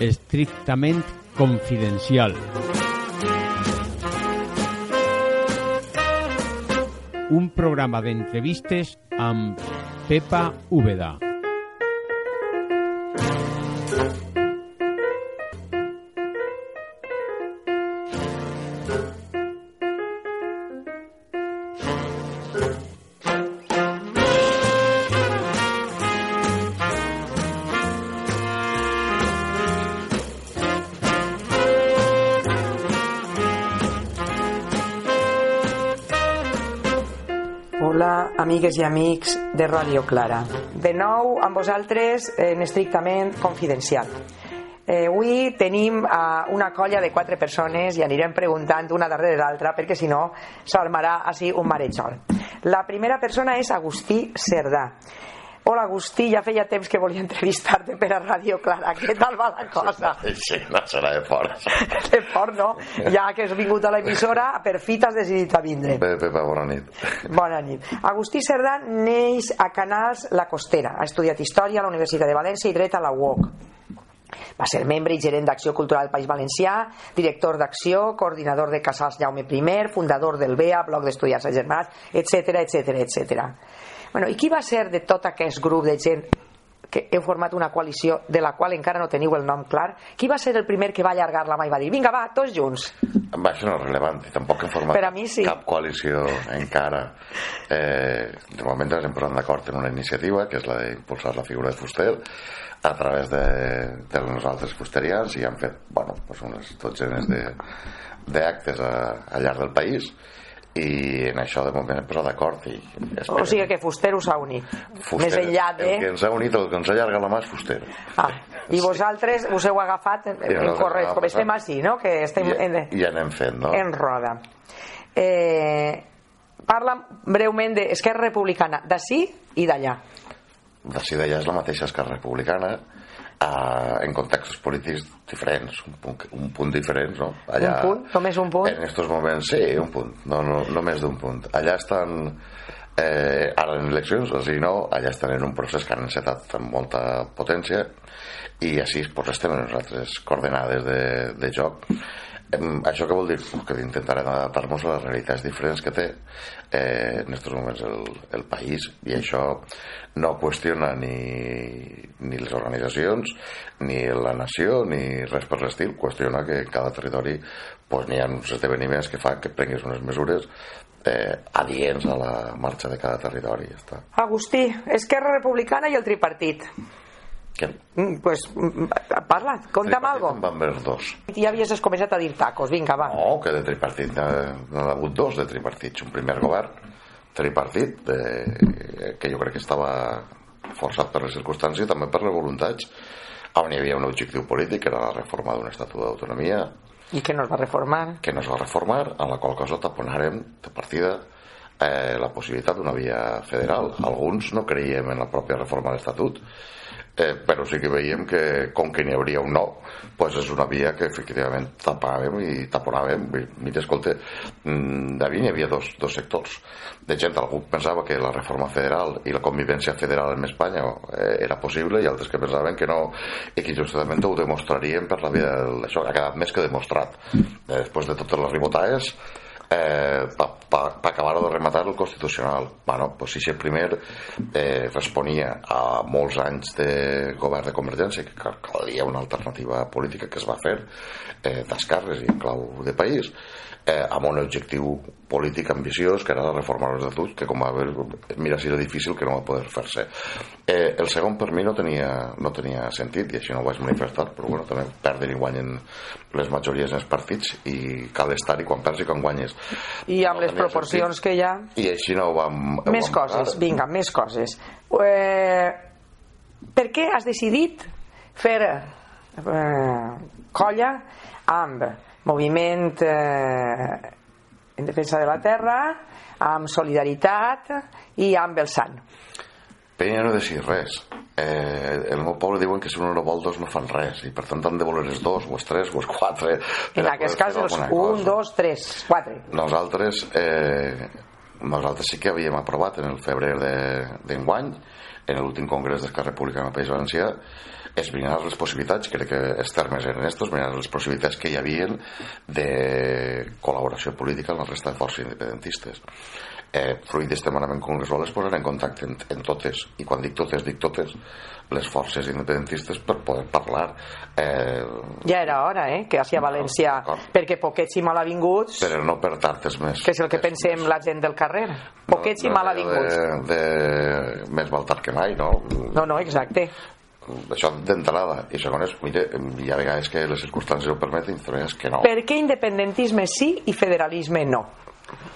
estrictament confidencial. Un programa d'entrevistes amb Pepa Úbeda. Amigues i amics de Ràdio Clara. De nou amb vosaltres en estrictament confidencial. Eh, avui tenim a una colla de quatre persones i anirem preguntant una darrere l'altra perquè si no s'armarà així un marejol. La primera persona és Agustí Cerdà. Hola Agustí, ja feia temps que volia entrevistar-te per a Ràdio Clara. Què tal va la cosa? Sí, no serà de fora. De fort, no? Ja que has vingut a l'emissora, per fi t'has decidit a vindre. Bé, Pepa, bona nit. Bona nit. Agustí Cerdà neix a Canals La Costera. Ha estudiat Història a la Universitat de València i Dret a la UOC. Va ser membre i gerent d'Acció Cultural del País Valencià, director d'Acció, coordinador de Casals Jaume I, fundador del BEA, Bloc d'Estudiants Agermanats, etc etc etc. Bueno, I qui va ser de tot aquest grup de gent que heu format una coalició de la qual encara no teniu el nom clar, qui va ser el primer que va allargar la mà i va dir vinga va, tots junts? Va, això no és rellevant, tampoc hem format Per a mi sí. cap coalició encara. Eh, de moment ens hem posat d'acord en una iniciativa, que és la d'impulsar la figura de Fuster, a través de, de nosaltres fusterians, i han fet, bueno, pues unes dotzenes de d'actes al llarg del país, i en això de moment hem posat d'acord i O sigui que Fuster us ha unit. Fuster, Més enllà de... el que ens ha unit, el que ens ha allargat la mà és Fuster Ah, I vosaltres us heu agafat en, I en corret, com estem així, no? Que estem I, en, i anem fent, no? en roda. Eh, parla breument d'Esquerra Republicana, d'ací i d'allà. D'ací d'allà és la mateixa Esquerra Republicana eh, en contextos polítics diferents, un punt, un punt diferent, no? Un punt? Només un punt? En estos moments, sí, un punt, no, no, no més d'un punt. Allà estan, eh, ara en eleccions, o sigui, no, allà estan en un procés que han encetat amb molta potència i així pues, estem en nosaltres coordenades de, de joc. Això què vol dir? Que intentarem adaptar-nos a les realitats diferents que té eh, en aquests moments el, el país i això no qüestiona ni, ni les organitzacions ni la nació ni res per l'estil qüestiona que cada territori pues, n'hi ha uns esdeveniments que fan que prenguis unes mesures eh, adients a la marxa de cada territori ja està. Agustí, Esquerra Republicana i el tripartit. Mm, pues, mm, parla, conta'm algo. En van haver dos Ja havies començat a dir tacos, vinga, va. No, que de tripartit no, no ha hagut dos de tripartits. Un primer govern tripartit eh, que jo crec que estava forçat per les circumstàncies també per les voluntats on hi havia un objectiu polític que era la reforma d'un estatut d'autonomia I que no es va reformar. que no es va reformar, a la qual cosa taponarem de partida eh, la possibilitat d'una via federal. Alguns no creiem en la pròpia reforma de l'Estatut, eh, però sí que veiem que com que n'hi hauria un nou pues és una via que efectivament tapàvem i taponàvem. Mira, escolta, mm, David hi havia dos, dos sectors. De gent, algú pensava que la reforma federal i la convivència federal en Espanya eh, era possible i altres que pensaven que no i que justament ho demostrarien per la via del... això ha quedat més que demostrat. Eh, després de totes les ribotades eh, per pa, pa acabar de rematar el Constitucional. Bueno, pues si el primer eh, responia a molts anys de govern de Convergència que cal- calia una alternativa política que es va fer eh, d'esquerres i en clau de país eh, amb un objectiu polític ambiciós que era de l'Estatut que com va veure, mira si era difícil que no va poder fer-se eh, el segon per mi no tenia, no tenia sentit i així no ho vaig manifestar però bueno, també perden i guanyen les majories en els partits i cal estar-hi quan perds i quan guanyes I amb No les proporcions sentit. que hi ha... i així no ho vam ho Més vam coses, parar. vinga, més coses. Eh, per què has decidit fer eh, colla amb moviment eh, en defensa de la terra, amb solidaritat i amb el sant? Penya no decir res. Eh, el meu poble diuen que si un no vol dos no fan res i per tant han de voler els dos o els tres o els quatre En aquest cas, els 1, cosa. 2, 3, 4. nosaltres eh, nosaltres sí que havíem aprovat en el febrer d'enguany, de, en l'últim congrés d'Esquerra Republicana del País Valencià, esbrinar les possibilitats, crec que els termes eren estos, esbrinar les possibilitats que hi havien de col·laboració política amb la resta de forces independentistes. Eh, fruit d'este manament congressual es posarà en contacte en, en totes. I quan dic totes, dic totes les forces independentistes per poder parlar eh, ja era hora eh, que hagi a València perquè poquets i malavinguts però no per tartes més. que és el que pensem la gent del carrer. Poquets no, no, i malavinguts. de, de, més val tard que mai no? no, no, exacte això d'entrada i segon és, mire, hi ha vegades que les circumstàncies ho permeten i que no per què independentisme sí i federalisme no?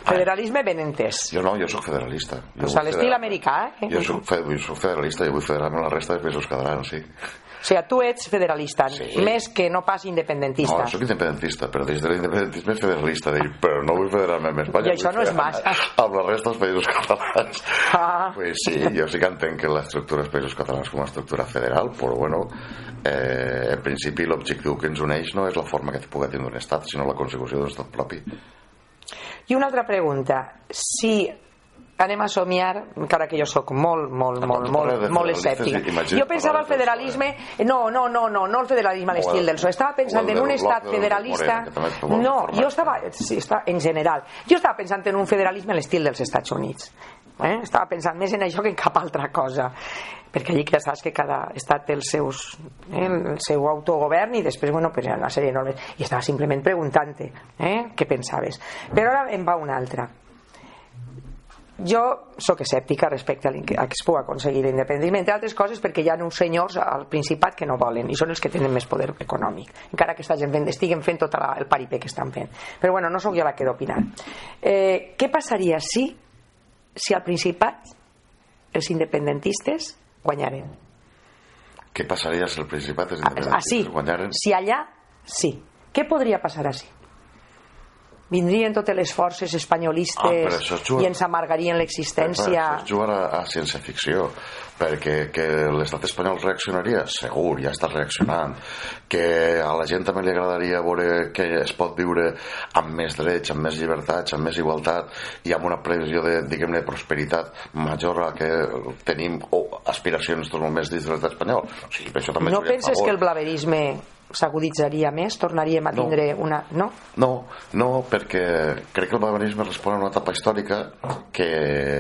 Federalisme ben entès. Jo no, jo sóc federalista. Jo pues a l'estil americà, eh? Jo soc, jo soc federalista i vull federar-me la resta de països catalans, sí. O sigui, tu ets federalista, sí. més que no pas independentista. No, soc independentista, però des de l'independentisme federalista, dir, però no vull federar-me amb Espanya. I això no és massa. Amb la resta dels països catalans. Ah. Pues sí, jo sí que entenc que l'estructura dels països catalans com a estructura federal, però bueno, eh, en principi l'objectiu que ens uneix no és la forma que pugui tenir un estat, sinó la consecució d'un estat propi. I una altra pregunta, si anem a somiar, encara que jo sóc molt, molt, molt, molt, molt escèptic. Jo pensava el federalisme... No, no, no, no, no el federalisme a l'estil del PSOE. Estava pensant en un estat federalista... No, jo estava... Sí, està, en general. Jo estava pensant en un federalisme a l'estil dels Estats Units. Eh? Estava pensant més en això que en cap altra cosa perquè allí ja saps que cada estat té els seus, eh, el seu autogovern i després, bueno, pues, una sèrie de normes i estava simplement preguntant-te eh, què pensaves però ara em va una altra jo sóc escèptica respecte a, a que es pugui aconseguir l'independentisme, entre altres coses perquè hi ha uns senyors al Principat que no volen i són els que tenen més poder econòmic encara que estiguin fent, estiguen fent tot la, el paripé que estan fent però bueno, no sóc jo la que d'opinar eh, què passaria si si al Principat els independentistes guanyaren. Què passaria si el Principat els independentistes ah, guanyaren? Si allà, sí. Què podria passar així? Vindrien totes les forces espanyolistes ah, i ens amargarien l'existència. Això és jugar a, a ciència-ficció perquè que l'estat espanyol reaccionaria? Segur, ja està reaccionant. Que a la gent també li agradaria veure que es pot viure amb més drets, amb més llibertats, amb més igualtat i amb una previsió de, diguem-ne, prosperitat major a que tenim o aspiracions en aquests moments dins de l'estat espanyol. O sigui, això també no penses que el blaverisme s'aguditzaria més? Tornaríem a tindre no. una... No? No, no, perquè crec que el barbarisme respon a una etapa històrica que...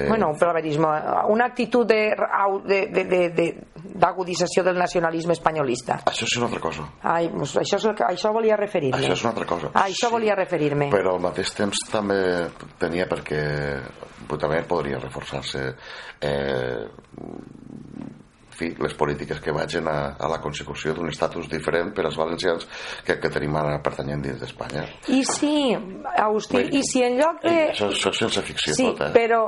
Bueno, un barbarisme, una actitud d'agudització de, de, de, del nacionalisme espanyolista. Això és una altra cosa. Ai, això, és, això volia referir-me. Això és una altra cosa. A això sí, volia referir-me. Però al mateix temps també tenia perquè també podria reforçar-se eh, fi, les polítiques que vagin a, a la consecució d'un estatus diferent per als valencians que, que tenim ara pertanyent dins d'Espanya. I si, Agustí, Bé, i si en lloc de... Això, això és ciència-ficció sí, tot, eh? però,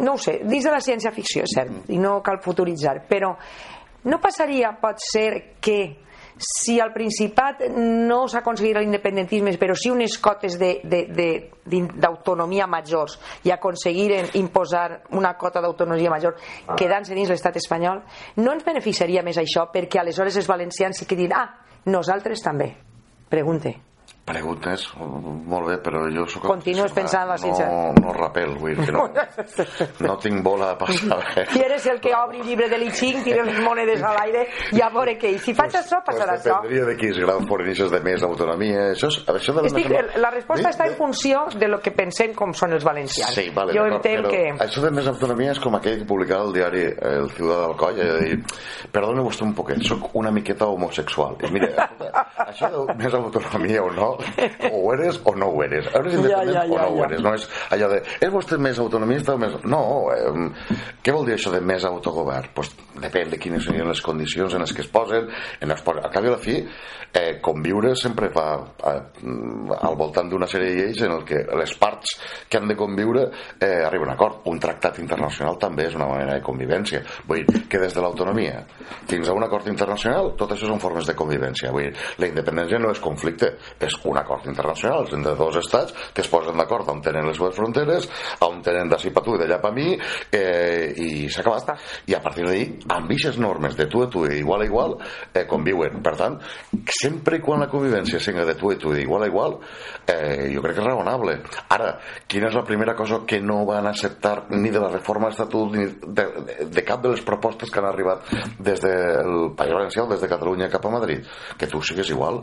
no ho sé, dins de la ciència-ficció, és cert, i no cal futuritzar, però no passaria, pot ser, que si al Principat no s'aconseguirà l'independentisme, però sí unes cotes d'autonomia majors i aconseguiren imposar una cota d'autonomia major quedant-se dins l'estat espanyol, no ens beneficiaria més això perquè aleshores els valencians sí que diran ah, nosaltres també. Pregunte. Preguntes, molt bé, però jo sóc... Continues pensant la no, no rapel, vull dir que no, no tinc bola a passar bé. I eres el que obri el llibre de l'Iching, tira les monedes a l'aire i a veure què. I si faig pues, això, passarà pues això. Dependria de quins graus forneixes de més autonomia. Això, és, això de Estic, més... La resposta de, està en funció de lo que pensem com són els valencians. Sí, vale, jo entenc que... Això de més autonomia és com aquell que publicava el diari El Ciudad del Coll, de dir, perdone vostè un poquet, sóc una miqueta homosexual. I mira, això de més autonomia o no, o eres ou non eres. Eres independente ya, ya, ya, no non eres. Non és allò de, és vostè més autonomista o més... No, eh, què vol dir això de més autogovern? Pues, depèn de quines són les condicions en les que es posen. En els, al cap i a la fi, eh, conviure sempre fa eh, al voltant d'una sèrie de lleis en el que les parts que han de conviure eh, arriben a un acord. Un tractat internacional també és una manera de convivència. Vull dir que des de l'autonomia fins a un acord internacional, tot això són formes de convivència. Vull dir, la independència no és conflicte, és un acord internacional entre dos estats que es posen d'acord on tenen les seves fronteres, on tenen d'ací per tu i d'allà per mi, eh, i s'ha acabat. I a partir d'ahir amb aquestes normes de tu a tu i igual a igual eh, conviuen. Per tant, sempre i quan la convivència siga de tu a tu i igual a igual, eh, jo crec que és raonable. Ara, quina és la primera cosa que no van acceptar ni de la reforma de l'Estatut ni de, de, de cap de les propostes que han arribat des del País Valencià des de Catalunya cap a Madrid? Que tu sigues igual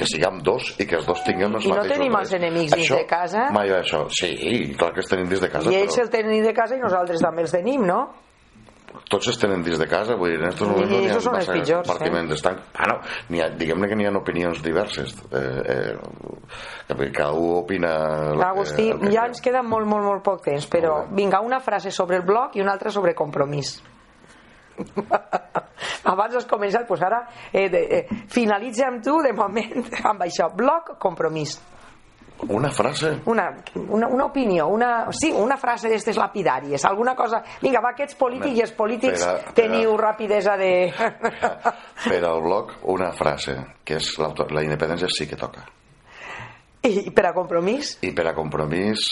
que siguem dos i que els dos tinguem els I no mateixos tenim els enemics dins Això, de casa? Mai això. Sí, clar que els tenim dins de casa, I ells però el tenen de casa i nosaltres també els tenim, no? Tots els tenen dins de casa, vull dir, en estos moments no n'hi ha massa pitjors, eh? compartiments. Estan, bueno, n'hi ha, diguem-ne que n'hi ha opinions diverses. Eh, eh, que cada un opina... que- Agustí, que ja ens queda molt, molt, molt poc temps, però vinga, una frase sobre el bloc i una altra sobre compromís. Abans has començat, doncs ara eh, de, eh, finalitza amb tu, de moment, amb això. Bloc, compromís. Una frase? Una, una, una opinió, una, sí, una frase d'estes lapidàries, alguna cosa... Vinga, va, aquests polítics i els polítics Espera, espera. teniu rapidesa de... Per al bloc, una frase, que és l'auto- la independència sí que toca. I per a compromís? I per a compromís...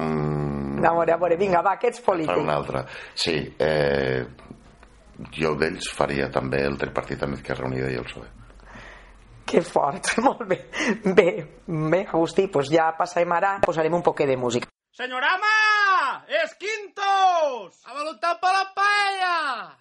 Mm, A veure, a veure, vinga, va, aquests per polítics. una altra. Sí, eh, jo d'ells faria també el tripartit amb Izquierda Unida i el PSOE. Que fort, molt bé. Bé, bé, Agustí, doncs ja passarem ara, posarem un poquet de música. ¡Señorama! ¡Es quintos! ¡A voluntad para la paella!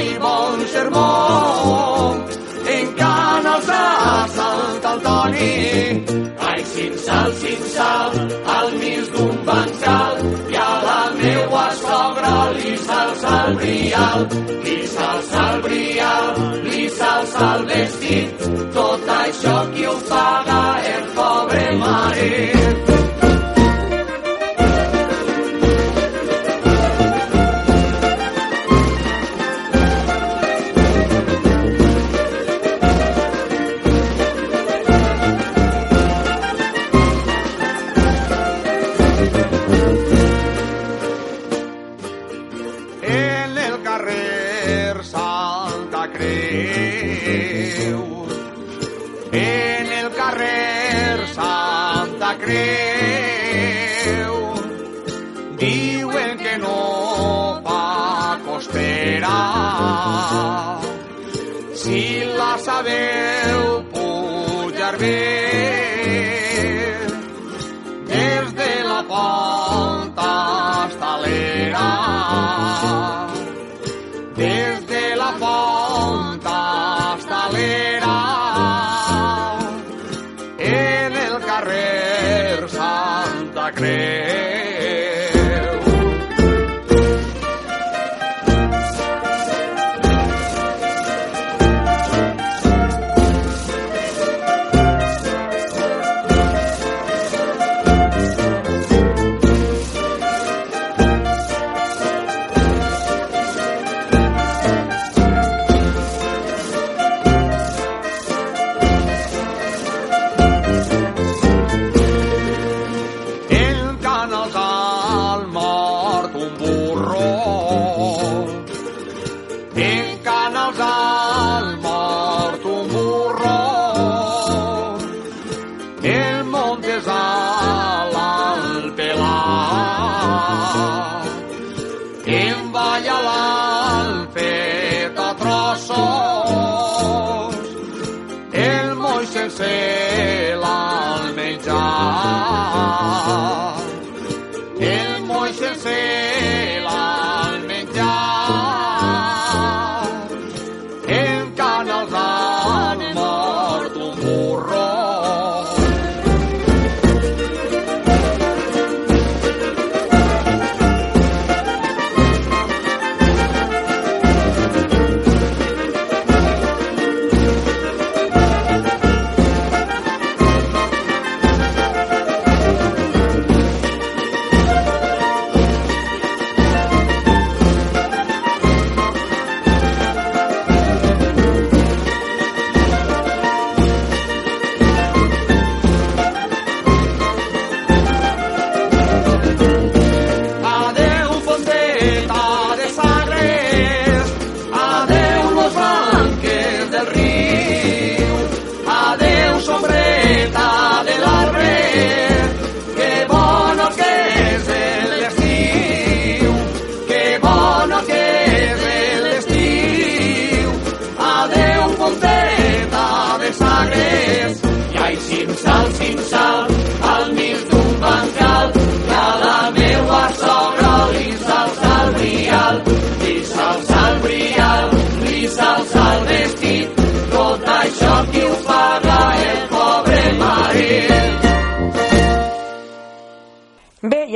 I bon sermó. En canals de Sant Antoni, ai, cinsal, cinsal, al mig d'un bancal, i a la meua sogra li salsa el brial, li salsa el brial, li salsa el vestit, tot això com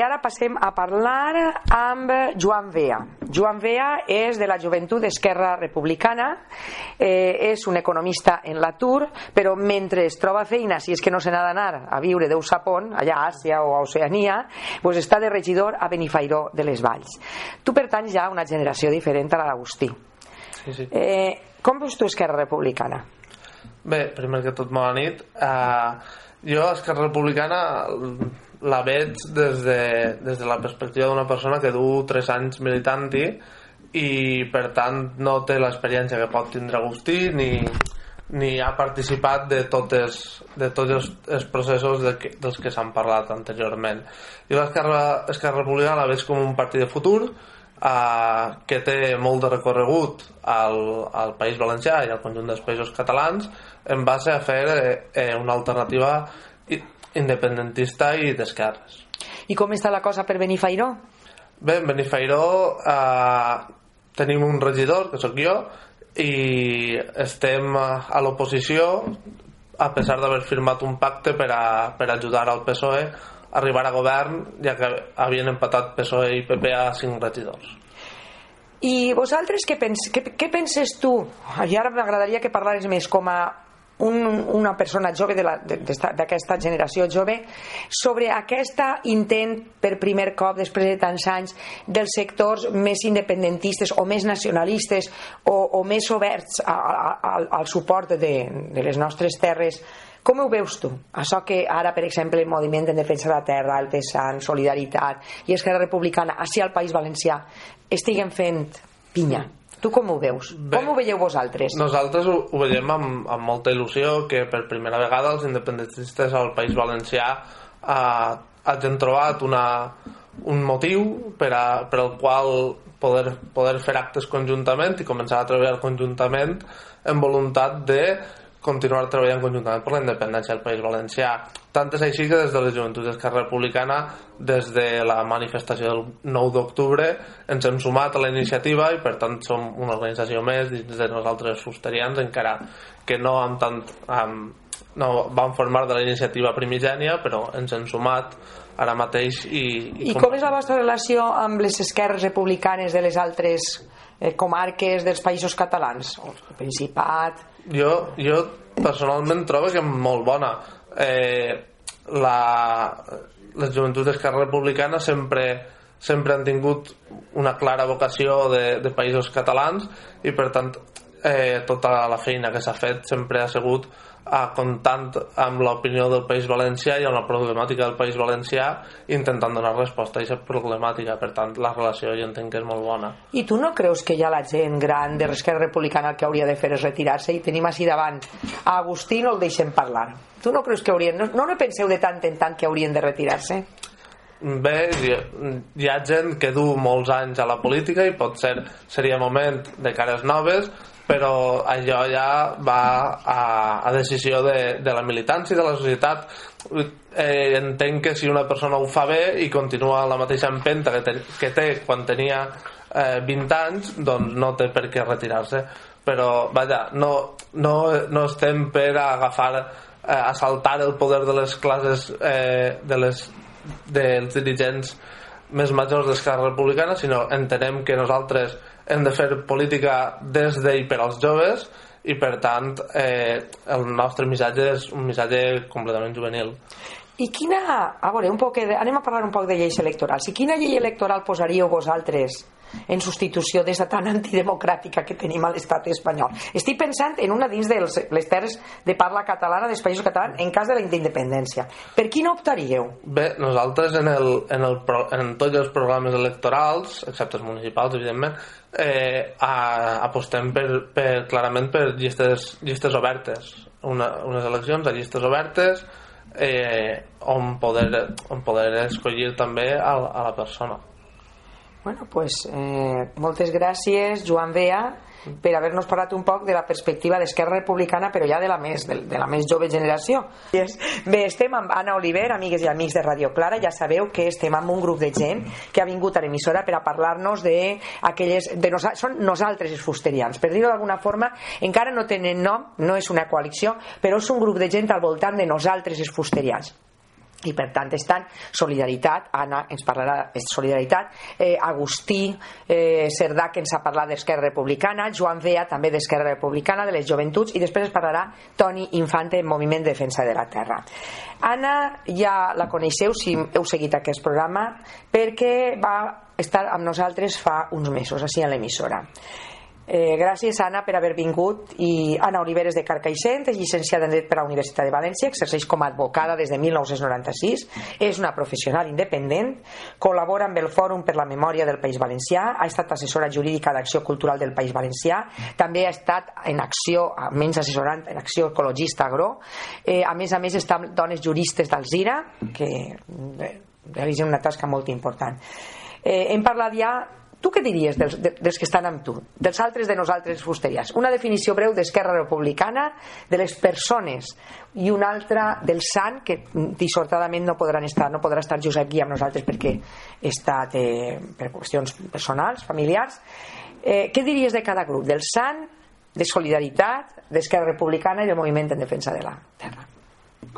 ara passem a parlar amb Joan Vea. Joan Vea és de la joventut d'Esquerra Republicana, eh, és un economista en l'atur, però mentre es troba feina, si és que no se n'ha d'anar a viure Déu sapon, allà a Àsia o a Oceania, pues està de regidor a Benifairó de les Valls. Tu pertanys ja a una generació diferent a la d'Agustí. Sí, sí. Eh, com veus tu Esquerra Republicana? Bé, primer que tot, bona nit. Uh, jo, Esquerra Republicana, la veig des de, des de la perspectiva d'una persona que du 3 anys militant-hi i, per tant, no té l'experiència que pot tindre Agustí ni, ni ha participat de, totes, de tots els, els processos de que, dels que s'han parlat anteriorment. Jo l'Esquerra Esquerra Republicana la veig com un partit de futur eh, que té molt de recorregut al, al País Valencià i al conjunt dels països catalans en base a fer eh, una alternativa i- independentista i d'esquerres. I com està la cosa per Benifairó? Bé, en Benifairó eh, tenim un regidor, que sóc jo, i estem eh, a l'oposició a pesar d'haver firmat un pacte per, a, per ajudar al PSOE a arribar a govern, ja que havien empatat PSOE i PP a 5 regidors. I vosaltres què, pens què, què penses tu? I ara m'agradaria que parlares més com a un, una persona jove d'aquesta generació jove sobre aquest intent per primer cop després de tants anys dels sectors més independentistes o més nacionalistes o, o més oberts a, a, a, al suport de, de les nostres terres com ho veus tu? Això que ara, per exemple, el Moviment en Defensa de la Terra, el PSAN, Solidaritat i Esquerra Republicana, així al País Valencià, estiguen fent pinya. Tu com ho veus? Bé. com ho veieu vosaltres? Nosaltres ho, ho veiem amb, amb molta il·lusió que per primera vegada els independentistes al País Valencià eh, hagin trobat una, un motiu per, a, per al qual poder, poder fer actes conjuntament i començar a treballar conjuntament en voluntat de continuar treballant conjuntament per la independència del País Valencià. Tant és així que des de la Joventut d'Esquerra Republicana, des de la manifestació del 9 d'octubre, ens hem sumat a la iniciativa i per tant som una organització més dins de nosaltres fusterians, encara que no amb tant... Amb, no vam formar de la iniciativa primigènia, però ens hem sumat ara mateix i... I com és la vostra relació amb les esquerres republicanes de les altres eh, comarques dels països catalans? O el Principat... Jo, jo personalment trobo que és molt bona. Eh, la, les joventuts d'Esquerra Republicana sempre, sempre han tingut una clara vocació de, de països catalans i per tant eh, tota la feina que s'ha fet sempre ha sigut a comptant amb l'opinió del País Valencià i amb la problemàtica del País Valencià intentant donar resposta a aquesta problemàtica. Per tant la relació jo entenc que és molt bona. I tu no creus que ja la gent gran de l'Esquerra Republicana el que hauria de fer és retirar-se? I tenim així davant a Agustí no el deixem parlar. Tu no creus que haurien no, no, no penseu de tant en tant que haurien de retirar-se? Bé, hi, ha gent que du molts anys a la política i pot ser seria moment de cares noves però allò ja va a, a decisió de, de la militància i de la societat. Eh, entenc que si una persona ho fa bé i continua la mateixa empenta que, te, que té quan tenia eh, 20 anys doncs no té per què retirar-se. Però vaja, no, no, no estem per agafar eh, assaltar el poder de les classes eh, de les, dels dirigents més majors d'Esquerra Republicana sinó entenem que nosaltres hem de fer política des de i per als joves i per tant eh, el nostre missatge és un missatge completament juvenil. I quina, a veure, un poc anem a parlar un poc de lleis electorals. I quina llei electoral posaríeu vosaltres en substitució d'esta tan antidemocràtica que tenim a l'estat espanyol estic pensant en una dins de les terres de parla catalana dels països catalans en cas de la independència per quina optaríeu? Bé, nosaltres en, el, en, el, en tots els programes electorals, excepte els municipals, evidentment, eh, a, apostem per, per, clarament per llistes, llistes obertes. Una, unes eleccions a llistes obertes eh, on, poder, on poder escollir també a, a la persona. Bueno, pues eh, moltes gràcies, Joan Bea, per haver-nos parlat un poc de la perspectiva d'Esquerra Republicana, però ja de la més, de, de la més jove generació. Yes. Bé, estem amb Anna Oliver, amigues i amics de Radio Clara, ja sabeu que estem amb un grup de gent que ha vingut a l'emissora per a parlar-nos de aquelles... De nosa, són nosaltres els fusterians, per dir-ho d'alguna forma, encara no tenen nom, no és una coalició, però és un grup de gent al voltant de nosaltres els fusterians. I per tant estan solidaritat Anna ens parlarà de solidaritat. Eh, Agustí eh, Cerdà que ens ha parlat d'Esquerra Republicana. Joan Vea també d'Esquerra Republicana de les joventuts. I després es parlarà Toni Infante en Moviment Defensa de la Terra. Anna ja la coneixeu si heu seguit aquest programa perquè va estar amb nosaltres fa uns mesos així a l'emissora Eh, gràcies, Anna, per haver vingut. I Anna Oliveres de Carcaixent, és llicenciada en Dret per la Universitat de València, exerceix com a advocada des de 1996, és una professional independent, col·labora amb el Fòrum per la Memòria del País Valencià, ha estat assessora jurídica d'Acció Cultural del País Valencià, també ha estat en acció, menys assessorant, en acció ecologista agro, eh, a més a més està amb dones juristes d'Alzira, que eh, realitzen una tasca molt important. Eh, hem parlat ja Tu què diries dels, dels que estan amb tu, dels altres de nosaltres fusterians? Una definició breu d'Esquerra Republicana, de les persones, i una altra del sant, que dissortadament no podran estar, no podrà estar Josep aquí amb nosaltres perquè està eh, per qüestions personals, familiars. Eh, què diries de cada grup? Del sant, de solidaritat, d'Esquerra Republicana i del moviment en defensa de la terra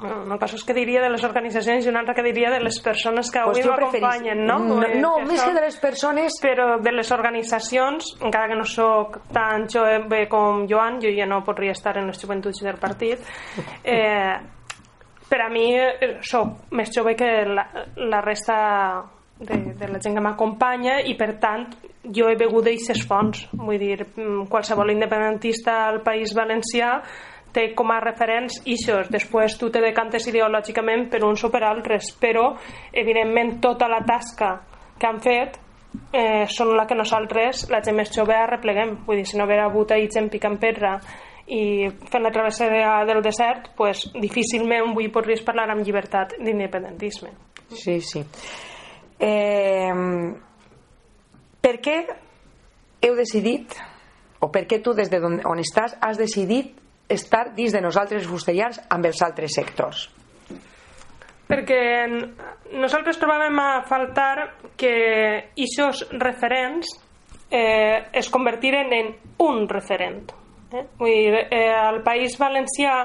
una cosa és que diria de les organitzacions i una altra que diria de les persones que avui pues m'acompanyen no? no, no que més que de les persones però de les organitzacions encara que no sóc tan jove com Joan jo ja no podria estar en les joventuts del partit eh, per a mi eh, sóc més jove que la, la resta de, de la gent que m'acompanya i per tant jo he begut d'aquestes fonts vull dir, mm, qualsevol independentista al País Valencià té com a referents ixos, després tu te decantes ideològicament per uns o per altres, però evidentment tota la tasca que han fet eh, són la que nosaltres, la gent més jove, arrepleguem. Vull dir, si no haguera hagut ahir gent picant pedra i fent la travessera del desert, pues, difícilment avui podries parlar amb llibertat d'independentisme. Sí, sí. Eh, per què heu decidit, o per què tu des de on estàs has decidit estar dins de nosaltres fusterians amb els altres sectors? Perquè nosaltres trobàvem a faltar que aquests referents eh, es convertiren en un referent. Eh? Vull dir, eh, al País Valencià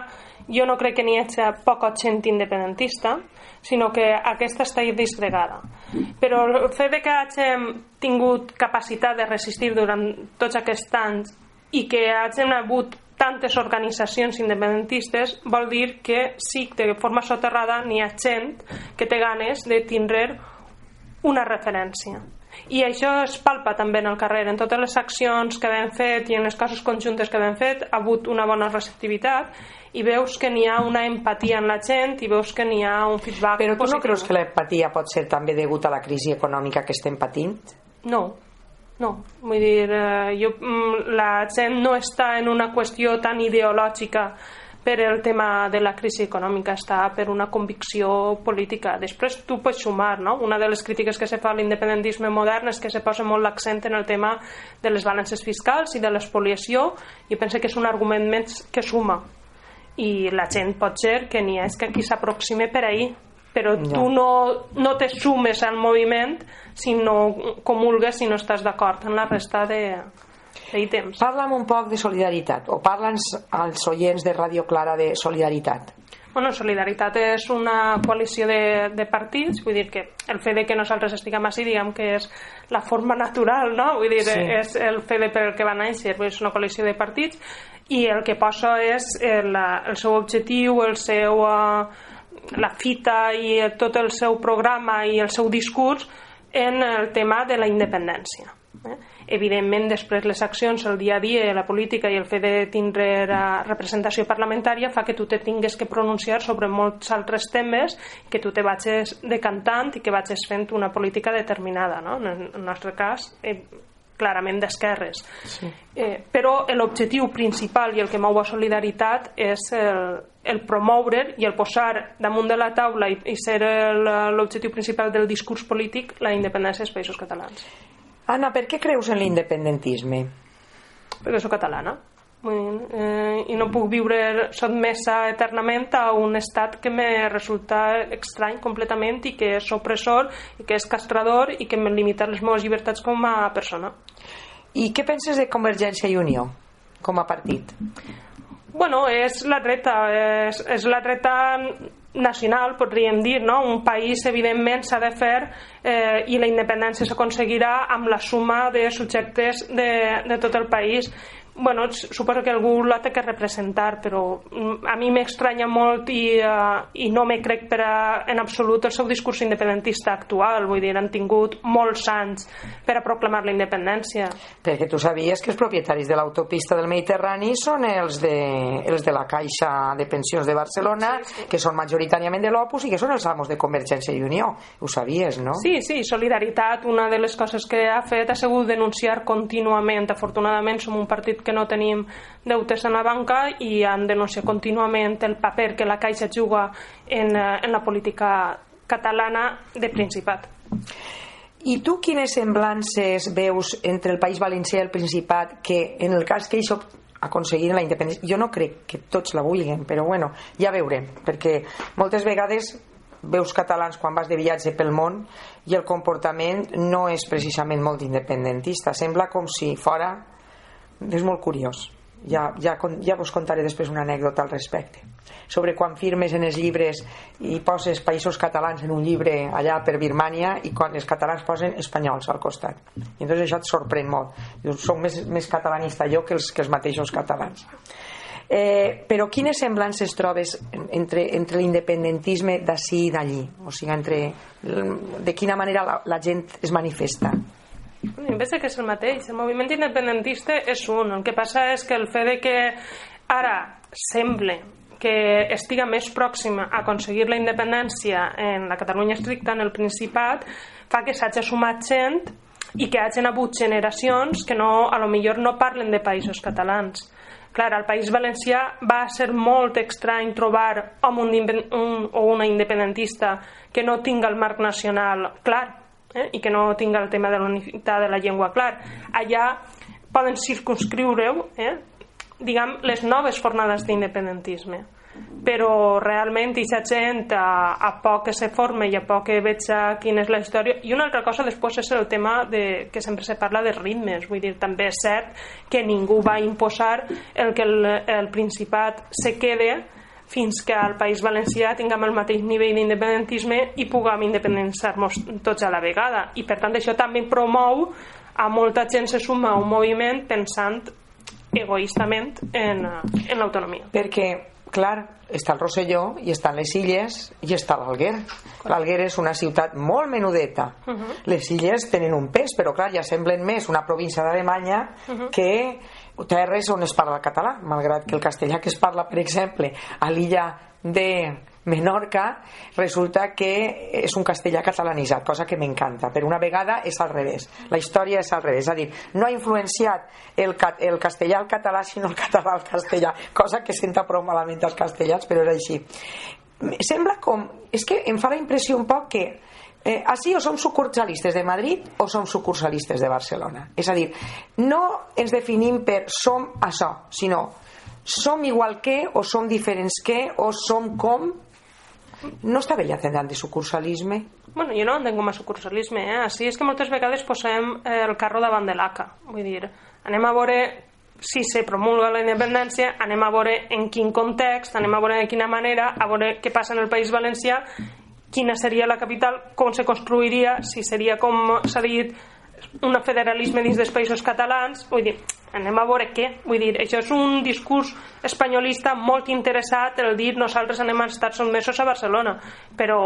jo no crec que n'hi hagi poca gent independentista, sinó que aquesta està disgregada. Però el fet que hàgim tingut capacitat de resistir durant tots aquests anys i que hàgim hagut tantes organitzacions independentistes vol dir que sí, de forma soterrada n'hi ha gent que té ganes de tindre una referència i això es palpa també en el carrer en totes les accions que vam fet i en les coses conjuntes que vam fet ha hagut una bona receptivitat i veus que n'hi ha una empatia en la gent i veus que n'hi ha un feedback Però tu positiu. no creus que l'empatia pot ser també degut a la crisi econòmica que estem patint? No, no, vull dir, eh, jo, mm, la gent no està en una qüestió tan ideològica per el tema de la crisi econòmica, està per una convicció política. Després tu pots sumar, no? Una de les crítiques que se fa a l'independentisme modern és que se posa molt l'accent en el tema de les balances fiscals i de l'espoliació i penso que és un argument més que suma. I la gent pot ser que n'hi és que qui s'aproxime per ahir però ja. tu no, no te sumes al moviment si no comulgues si no estàs d'acord en la resta de, d'ítems. Parla'm un poc de solidaritat, o parla'ns als oients de Radio Clara de solidaritat. Bueno, Solidaritat és una coalició de, de partits, vull dir que el fet de que nosaltres estiguem així, diguem que és la forma natural, no? Vull dir, sí. és el fet de per el que va néixer, és una coalició de partits, i el que posa és el, el seu objectiu, el seu... Uh, la fita i tot el seu programa i el seu discurs en el tema de la independència. Eh? Evidentment, després les accions, el dia a dia, la política i el fet de tindre representació parlamentària fa que tu te tingues que pronunciar sobre molts altres temes que tu te vagis decantant i que vagis fent una política determinada. No? En el nostre cas, eh, clarament d'esquerres. Sí. Eh, però l'objectiu principal i el que mou a Solidaritat és el, el promoure i el posar damunt de la taula i, i ser l'objectiu principal del discurs polític la independència dels països catalans. Anna, per què creus en l'independentisme? Perquè sóc catalana eh, i no puc viure sotmesa eternament a un estat que me resulta estrany completament i que és opressor i que és castrador i que me limita les meves llibertats com a persona i què penses de Convergència i Unió com a partit? Bueno, és la dreta, és, és la dreta nacional, podríem dir, no? Un país, evidentment, s'ha de fer eh, i la independència s'aconseguirà amb la suma de subjectes de, de tot el país bueno, suposo que algú la té que representar, però mm, a mi m'estranya molt i, uh, i no me crec per a, en absolut el seu discurs independentista actual, vull dir, han tingut molts anys per a proclamar la independència. Perquè tu sabies que els propietaris de l'autopista del Mediterrani són els de, els de la Caixa de Pensions de Barcelona, sí, sí. que són majoritàriament de l'Opus i que són els amos de Convergència i Unió. Ho sabies, no? Sí, sí, Solidaritat, una de les coses que ha fet ha sigut denunciar contínuament. Afortunadament som un partit que que no tenim deutes en la banca i han denunciat contínuament el paper que la Caixa juga en, eh, en la política catalana de Principat. I tu quines semblances veus entre el País Valencià i el Principat que en el cas que això aconseguir la independència, jo no crec que tots la vulguin, però bueno, ja veurem, perquè moltes vegades veus catalans quan vas de viatge pel món i el comportament no és precisament molt independentista, sembla com si fora és molt curiós. Ja, ja, ja vos contaré després una anècdota al respecte. Sobre quan firmes en els llibres i poses països catalans en un llibre allà per Birmània i quan els catalans posen espanyols al costat. I entonces això et sorprèn molt. Dius, soc més, més catalanista jo que els, que els mateixos catalans. Eh, però quines semblances trobes entre, entre l'independentisme d'ací i d'allí? O sigui, entre, de quina manera la, la gent es manifesta jo penso que és el mateix. El moviment independentista és un. El que passa és que el fet de que ara sembla que estiga més pròxima a aconseguir la independència en la Catalunya estricta, en el Principat, fa que s'hagi sumat gent i que hagin hagut generacions que no, a lo millor no parlen de països catalans. Clar, al País Valencià va ser molt estrany trobar un, un, o una independentista que no tinga el marc nacional clar, eh? i que no tinga el tema de l'unitat de la llengua clar. Allà poden circunscriure-ho, eh? diguem, les noves fornades d'independentisme però realment aquesta gent a, a poc que se forma i a poc que veig quina és la història i una altra cosa després és el tema de, que sempre se parla de ritmes vull dir, també és cert que ningú va imposar el que el, el Principat se quede fins que al País Valencià tinguem el mateix nivell d'independentisme i puguem independitzar-nos tots a la vegada. I per tant això també promou a molta gent se suma a un moviment pensant egoistament en, en l'autonomia. Perquè, clar, està el Rosselló i estan les Illes i està l'Alguer. L'Alguer és una ciutat molt menudeta. Uh -huh. Les Illes tenen un pes, però clar, ja semblen més una província d'Alemanya uh -huh. que terres on es parla català, malgrat que el castellà que es parla, per exemple, a l'illa de Menorca resulta que és un castellà catalanitzat, cosa que m'encanta. Per una vegada és al revés. La història és al revés. És a dir, no ha influenciat el, el castellà al català, sinó el català al castellà, cosa que senta prou malament els castellans, però és així. Sembla com... És que em fa la impressió un poc que eh, així o som sucursalistes de Madrid o som sucursalistes de Barcelona. És a dir, no ens definim per som això, sinó som igual que o som diferents que o som com no està bé l'atendant de sucursalisme? Bueno, jo no entenc com a sucursalisme, eh? Així és que moltes vegades posem eh, el carro davant de l'ACA. Vull dir, anem a veure si se promulga la independència, anem a veure en quin context, anem a veure de quina manera, a veure què passa en el País Valencià quina seria la capital, com se construiria, si seria com s'ha dit un federalisme dins dels països catalans, vull dir, anem a veure què, vull dir, això és un discurs espanyolista molt interessat el dir nosaltres anem a estar sotmesos a Barcelona, però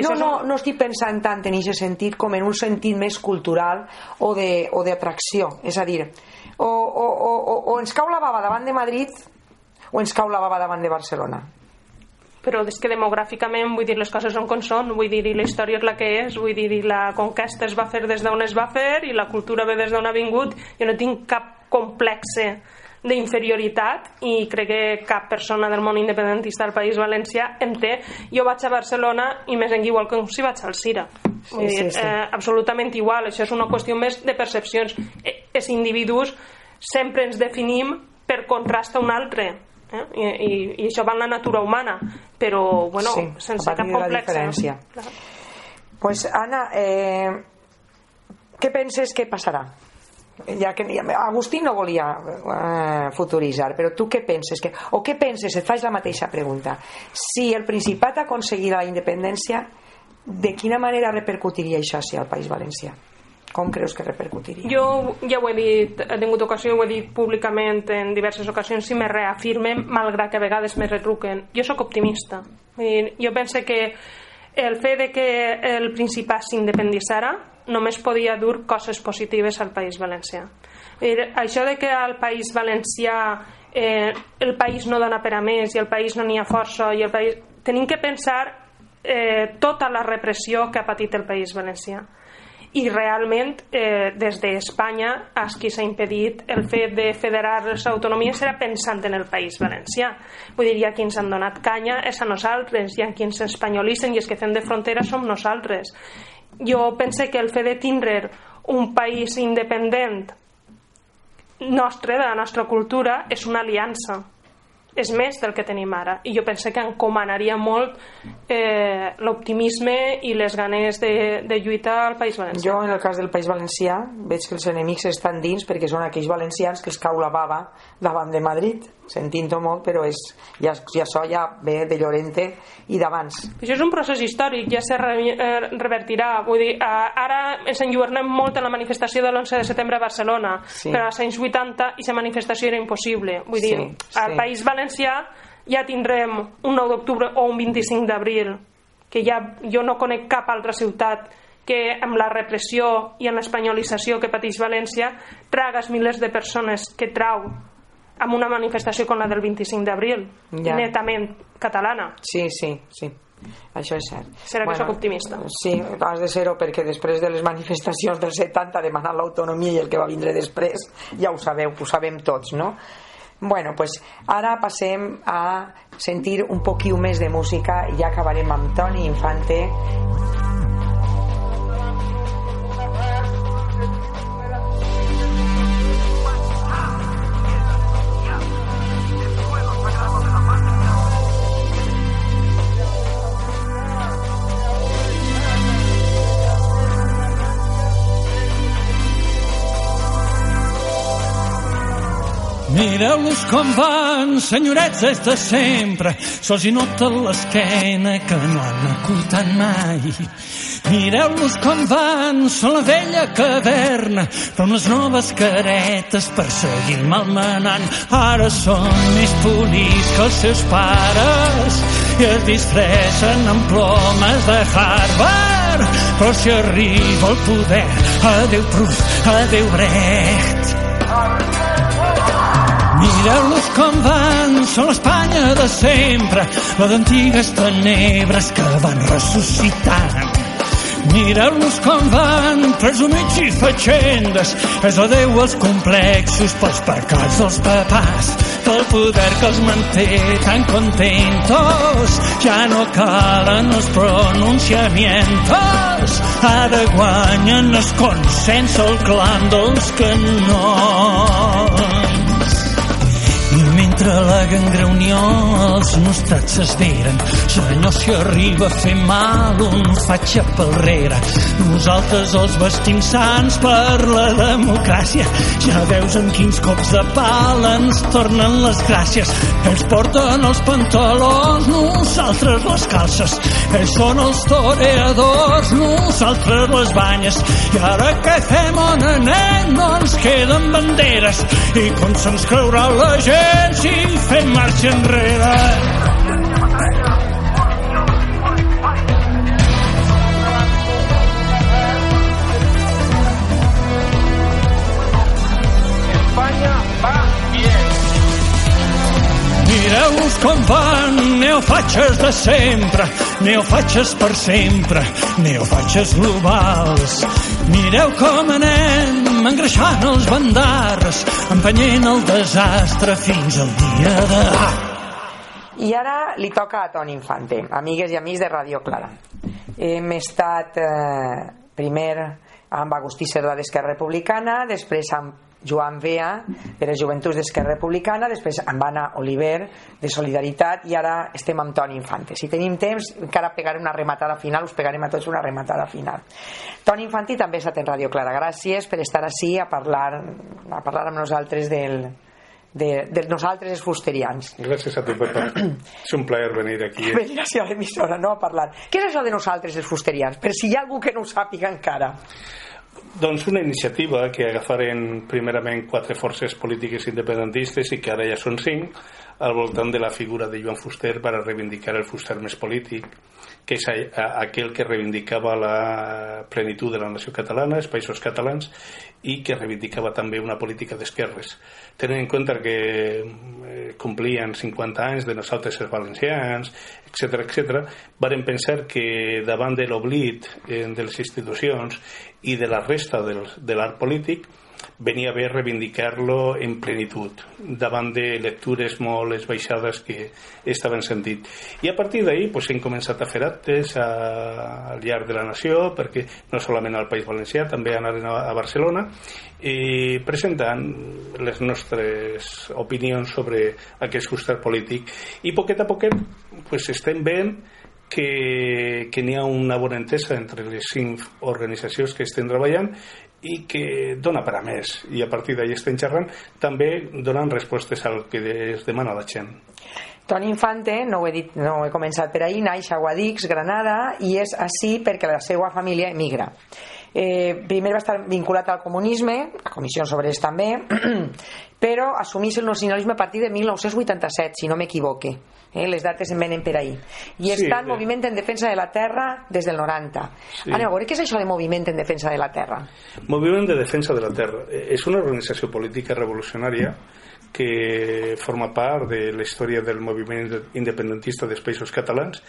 no, no, no estic pensant tant en aquest sentit com en un sentit més cultural o d'atracció, és a dir, o, o, o, o ens cau la bava davant de Madrid o ens cau la bava davant de Barcelona però és que demogràficament, vull dir, les coses són com són, vull dir, i la història és la que és, vull dir, i la conquesta es va fer des d'on es va fer i la cultura ve des d'on ha vingut, jo no tinc cap complexe d'inferioritat i crec que cap persona del món independentista del País Valencià en té. Jo vaig a Barcelona i més en igual que si vaig al Cira. Vull sí, dir, sí, sí. Eh, absolutament igual. Això és una qüestió més de percepcions. Eh, els individus sempre ens definim per contrast a un altre eh? I, i, i això va en la natura humana però bueno, sí, sense cap complex pues Anna eh, què penses que passarà? ja que Agustí no volia eh, futuritzar, però tu què penses? Que, o què penses? Et faig la mateixa pregunta. Si el Principat aconseguirà la independència, de quina manera repercutiria això si al País Valencià? Com creus que repercutiria? Jo ja ho he dit, he tingut ocasió, ho he dit públicament en diverses ocasions i me reafirmen, malgrat que a vegades me retruquen. Jo sóc optimista. Dir, jo penso que el fet de que el Principat s'independitzara només podia dur coses positives al País Valencià. Dir, això de que al País Valencià eh, el país no dona per a més i el país no n'hi ha força i el país... Tenim que pensar eh, tota la repressió que ha patit el País Valencià i realment eh, des d'Espanya es qui s'ha impedit el fet de federar les autonomies era pensant en el País Valencià. Vull dir, hi ha qui ens han donat canya és a nosaltres, hi ha qui ens espanyolitzen i els que fem de frontera som nosaltres. Jo pense que el fet de tindre un país independent nostre, de la nostra cultura és una aliança és més del que tenim ara. I jo penso que encomanaria molt eh, l'optimisme i les ganes de, de lluitar al País Valencià. Jo en el cas del País Valencià veig que els enemics estan dins perquè són aquells valencians que els cau la bava davant de Madrid. Sentint-ho molt però és, ja, ja això ja ve de Llorente i d'abans. Això és un procés històric ja se re, eh, revertirà. Vull dir, eh, ara ens enlluernem molt en la manifestació de l'11 de setembre a Barcelona sí. però als anys 80 i la manifestació era impossible. Vull dir, sí, al sí. País Valencià València ja tindrem un 9 d'octubre o un 25 d'abril que ja jo no conec cap altra ciutat que amb la repressió i amb l'espanyolització que pateix València tragues milers de persones que trau amb una manifestació com la del 25 d'abril ja. netament catalana sí, sí, sí això és cert. Serà bueno, que sóc optimista. Sí, has de ser-ho perquè després de les manifestacions del 70 demanant l'autonomia i el que va vindre després, ja ho sabeu, ho sabem tots, no? Bueno, pues ara passem a sentir un poquiu més de música i ja acabarem amb Toni Infante Mireu-los com van, senyorets des de sempre, sols hi nota l'esquena que no han acutat mai. Mireu-los com van, són la vella caverna, però amb les noves caretes per seguir malmenant. Ara són més polits que els seus pares i es disfressen amb plomes de Harvard. Però si arriba el poder, adeu Proust, adeu Brecht, Mireu-los com van, són l'Espanya de sempre, la d'antigues tenebres que van ressuscitant. Mireu-los com van, presumits i fatxendes, és la Déu els complexos pels pecats dels papàs, pel poder que els manté tan contentos, ja no calen els pronunciamientos, ara guanyen el consens el clam dels canons. I mentre la gangreunió els nostrats s'esveren, senyor, si arriba a fer mal un faig a palrere. Nosaltres els vestim sants per la democràcia. Ja veus en quins cops de pal ens tornen les gràcies. Ells porten els pantalons, nosaltres les calces. Ells són els toreadors, nosaltres les banyes. I ara què fem on anem? No ens queden banderes. I com se'ns creurà la gent si fem marxa enrere. Mireu-los com van, neofatxes de sempre, neofatxes per sempre, neofatxes globals. Mireu com anem engreixant els bandars, empenyent el desastre fins al dia de... I ara li toca a Toni Infante, amigues i amics de Radio Clara. Hem estat eh, primer amb Agustí Cerdà d'Esquerra Republicana, després amb Joan Vea de les Joventuts d'Esquerra Republicana, després amb Anna Oliver de Solidaritat i ara estem amb Toni Infante. Si tenim temps, encara pegaré una rematada final, us pegarem a tots una rematada final. Toni Infante també ha estat en Ràdio Clara. Gràcies per estar així a parlar, a parlar amb nosaltres del, de, de nosaltres els fusterians. Gràcies a tu, Pepa. És un plaer venir aquí. Eh? Venir a l'emissora, no a parlar. Què és això de nosaltres els fusterians? Per si hi ha algú que no ho sàpiga encara. Doncs una iniciativa que agafaren primerament quatre forces polítiques independentistes i que ara ja són cinc al voltant de la figura de Joan Fuster per a reivindicar el Fuster més polític que és aquell que reivindicava la plenitud de la nació catalana, els països catalans, i que reivindicava també una política d'esquerres. Tenint en compte que eh, complien 50 anys de nosaltres els valencians, etc etc, varen pensar que davant de l'oblit eh, de les institucions i de la resta del, de l'art polític, venia bé reivindicar-lo en plenitud davant de lectures molt esbaixades que estaven sentint. I a partir d'ahir pues, hem començat a fer actes a, al llarg de la nació perquè no solament al País Valencià també anaren a, a Barcelona i presentant les nostres opinions sobre aquest costat polític. I poquet a poquet pues, estem veient que, que n'hi ha una bona entesa entre les cinc organitzacions que estem treballant i que dona per a més. I a partir d'ahir estem xerrant. També donen respostes al que es demana la gent. Toni Infante, no ho he, dit, no he començat per ahir, naix a Guadix, Granada, i és així perquè la seva família emigra. Eh, primer va estar vinculat al comunisme, a comissions obreres també, però assumís el nacionalisme a partir de 1987, si no m'equivoque eh? les dates em venen per ahir i sí, està en moviment en defensa de la terra des del 90 sí. Aneu a veure què és això de moviment en defensa de la terra Moviment de defensa de la terra eh, és una organització política revolucionària que forma part de la història del moviment independentista dels països catalans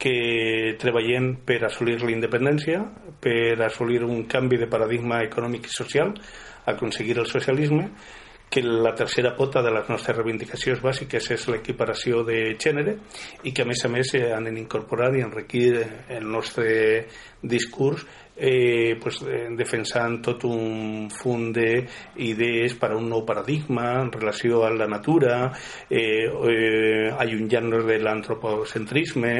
que treballem per assolir la independència, per assolir un canvi de paradigma econòmic i social, aconseguir el socialisme que la tercera pota de les nostres reivindicacions bàsiques és l'equiparació de gènere i que a més a més eh, han incorporat i enriquir el nostre discurs eh, pues, eh, defensant tot un fund d'idees per a un nou paradigma en relació a la natura, eh, eh, allunyant-nos de l'antropocentrisme,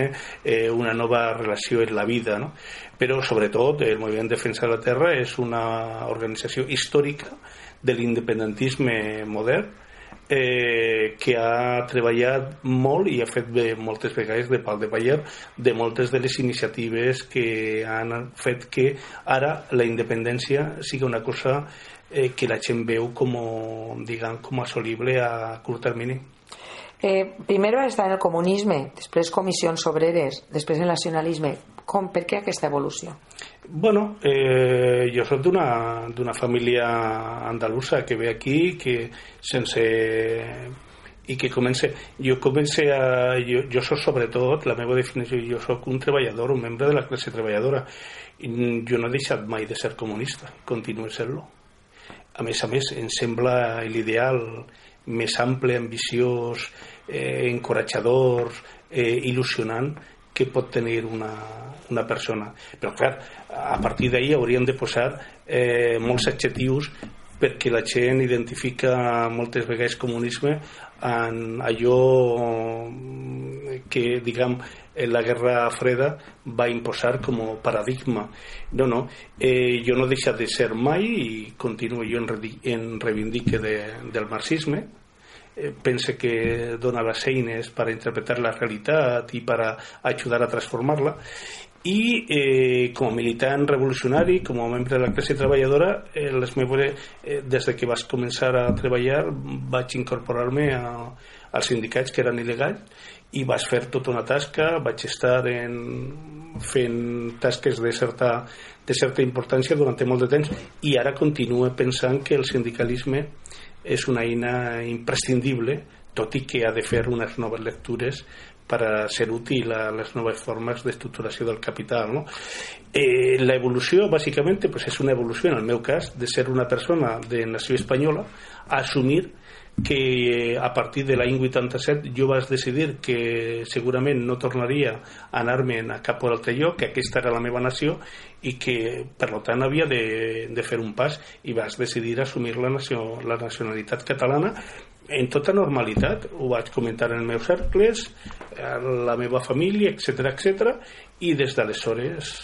eh, una nova relació en la vida. No? Però, sobretot, el Moviment Defensa de la Terra és una organització històrica de l'independentisme modern eh, que ha treballat molt i ha fet bé, moltes vegades de pal de paller de moltes de les iniciatives que han fet que ara la independència sigui una cosa eh, que la gent veu com, diguem, com assolible a curt termini. Eh, primer va estar en el comunisme, després comissions obreres, després el nacionalisme. Com, per què aquesta evolució? Bueno, eh, jo soc d'una família andalusa que ve aquí que sense i que comença jo comença a, jo, jo soc sobretot la meva definició, jo sóc un treballador un membre de la classe treballadora. I jo no he deixat mai de ser comunista continuo sent-lo. A més a més em sembla l'ideal més ample, ambiciós eh, encoratjador eh, il·lusionant que pot tenir una, una persona. Però, clar, a partir d'ahir hauríem de posar eh, molts adjectius perquè la gent identifica moltes vegades comunisme en allò que, diguem, la Guerra Freda va imposar com paradigma. No, no, eh, jo no deixa de ser mai i continuo jo en, en reivindique de, del marxisme, pense que dona les eines per interpretar la realitat i per ajudar a transformar-la. I eh, com a militant revolucionari, com a membre de la classe treballadora, eh, les meves, eh, des de que vas començar a treballar vaig incorporar-me als sindicats que eren il·legals i vas fer tota una tasca, vaig estar en, fent tasques de certa, de certa importància durant molt de temps i ara continuo pensant que el sindicalisme és una eina imprescindible, tot i que ha de fer unes noves lectures per a ser útil a les noves formes d'estructuració del capital. No? Eh, la evolució, bàsicament, pues és una evolució, en el meu de ser una persona de nació espanyola a assumir que a partir de l'any 87 jo vaig decidir que segurament no tornaria a anar-me'n a cap altre lloc, que aquesta era la meva nació i que per tant havia de, de fer un pas i vaig decidir assumir la, nació, la nacionalitat catalana en tota normalitat, ho vaig comentar en els meus cercles, la meva família, etc etc i des d'aleshores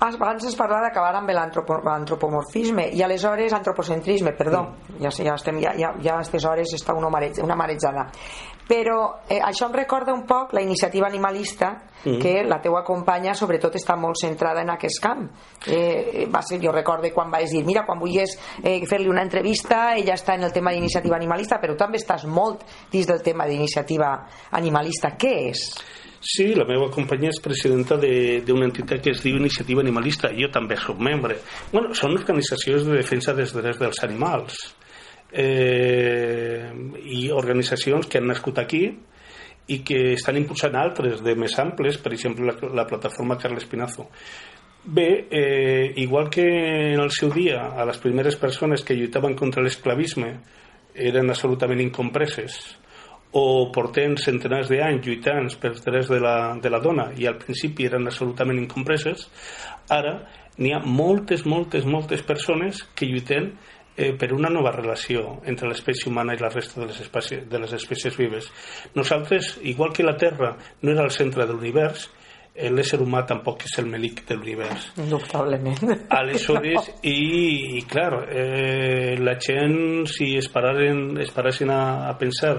abans es parlava d'acabar amb l'antropomorfisme i aleshores antropocentrisme, perdó, mm. ja, ja, estem, ja, ja, ja a aquestes hores està una, mareig, una marejada però eh, això em recorda un poc la iniciativa animalista mm. que la teua companya sobretot està molt centrada en aquest camp eh, va ser, jo recordo quan vaig dir mira, quan vulguis eh, fer-li una entrevista ella està en el tema d'iniciativa animalista però també estàs molt dins del tema d'iniciativa animalista, què és? Sí, la meva companyia és presidenta d'una entitat que es diu Iniciativa Animalista. Jo també soc membre. Bueno, són organitzacions de defensa dels drets dels animals eh, i organitzacions que han nascut aquí i que estan impulsant altres de més amples, per exemple la, la plataforma Carles Pinazo. Bé, eh, igual que en el seu dia a les primeres persones que lluitaven contra l'esclavisme eren absolutament incompreses o portem centenars d'anys lluitant pels drets de la, de la dona i al principi eren absolutament incompreses, ara n'hi ha moltes, moltes, moltes persones que lluiten eh, per una nova relació entre l'espècie humana i la resta de les, espècies, de les espècies vives. Nosaltres, igual que la Terra no era el centre de l'univers, eh, l'ésser humà tampoc és el melic de l'univers. Indubtablement. Aleshores, no. i, i clar, eh, la gent, si es pararen, es parassin a, a pensar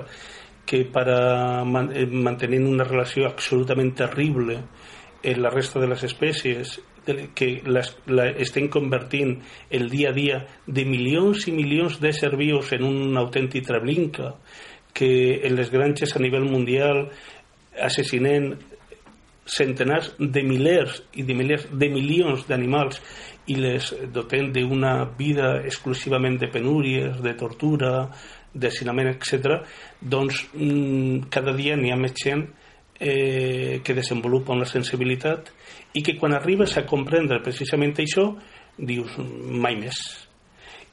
que para man, eh, mantenir una relació absolutament terrible en la resta de les espècies que les, la estem convertint el dia a dia de milions i milions d'éssers vius en un autèntic treblinca que en les granges a nivell mundial assassinen centenars de milers i de milers de milions d'animals i les doten d'una vida exclusivament de penúries, de tortura, d'assinament, etc., doncs mm, cada dia n'hi ha més gent eh, que desenvolupa una sensibilitat i que quan arribes a comprendre precisament això dius mai més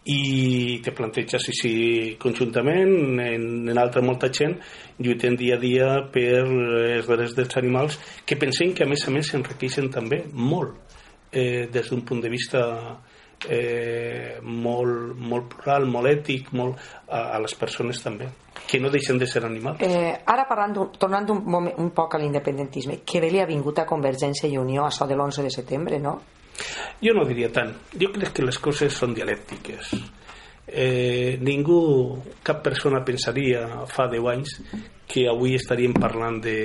i te planteges si, si conjuntament en, en altra molta gent lluitem dia a dia per els drets dels animals que pensem que a més a més s'enriqueixen també molt eh, des d'un punt de vista eh, molt, molt plural, molt ètic, molt a, a les persones també, que no deixen de ser animals. Eh, ara parlant, tornant un, moment, un poc a l'independentisme, que bé li ha vingut a Convergència i Unió a so de l'11 de setembre, no? Jo no diria tant. Jo crec que les coses són dialèctiques. Eh, ningú, cap persona pensaria fa 10 anys que avui estaríem parlant de,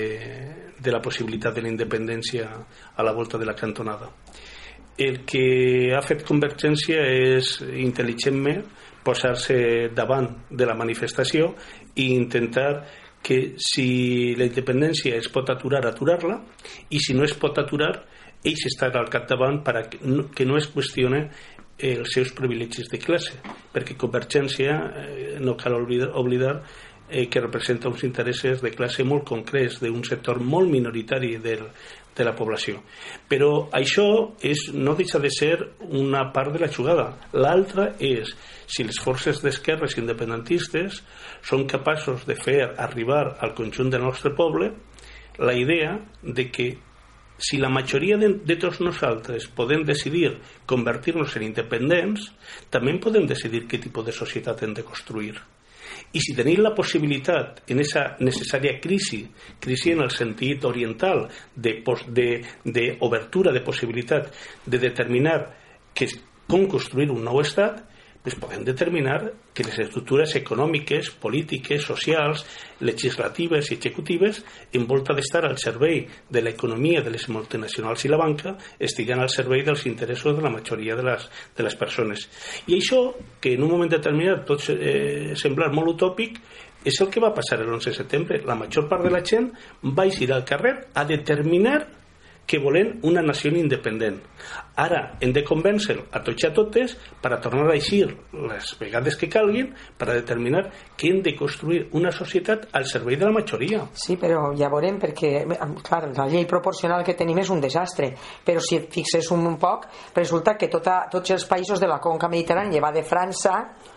de la possibilitat de la independència a la volta de la cantonada el que ha fet Convergència és intel·ligentment posar-se davant de la manifestació i intentar que si la independència es pot aturar, aturar-la i si no es pot aturar ells estan al capdavant per a que no, que no es qüestione els seus privilegis de classe perquè Convergència, eh, no cal oblidar, oblidar eh, que representa uns interessos de classe molt concrets d'un sector molt minoritari del, de la població. Però això és, no deixa de ser una part de la jugada. L'altra és si les forces d'esquerres independentistes són capaços de fer arribar al conjunt del nostre poble la idea de que si la majoria de, de tots nosaltres podem decidir convertir-nos en independents, també podem decidir què tipus de societat hem de construir. I si tenim la possibilitat en aquesta necessària crisi, crisi en el sentit oriental d'obertura de, de, de possibilitat de determinar que, com construir un nou estat, pues podem determinar que les estructures econòmiques, polítiques, socials, legislatives i executives, en volta d'estar al servei de l'economia de les multinacionals i la banca, estiguen al servei dels interessos de la majoria de les, de les persones. I això, que en un moment determinat pot eh, semblar molt utòpic, és el que va passar el 11 de setembre. La major part de la gent va eixir al carrer a determinar que volen una nació independent. Ara hem de convèncer a tots i a totes per a tornar a eixir les vegades que calguin per a determinar que hem de construir una societat al servei de la majoria. Sí, però ja veurem, perquè, clar, la llei proporcional que tenim és un desastre, però si et fixes un, poc, resulta que tota, tots els països de la conca mediterrània, va de França,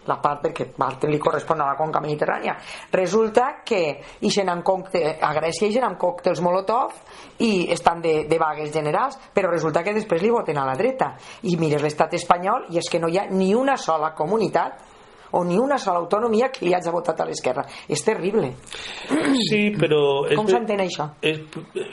la part perquè part li correspon a la conca mediterrània, resulta que ixen amb còctel, a Grècia ixen amb còctels Molotov i estan de, de vagues generals, però resulta que després li voten a la dreta. I mires l'estat espanyol i és que no hi ha ni una sola comunitat o ni una sola autonomia que li hagi votat a l'esquerra. És terrible. Sí, però... és Com s'entén això? És,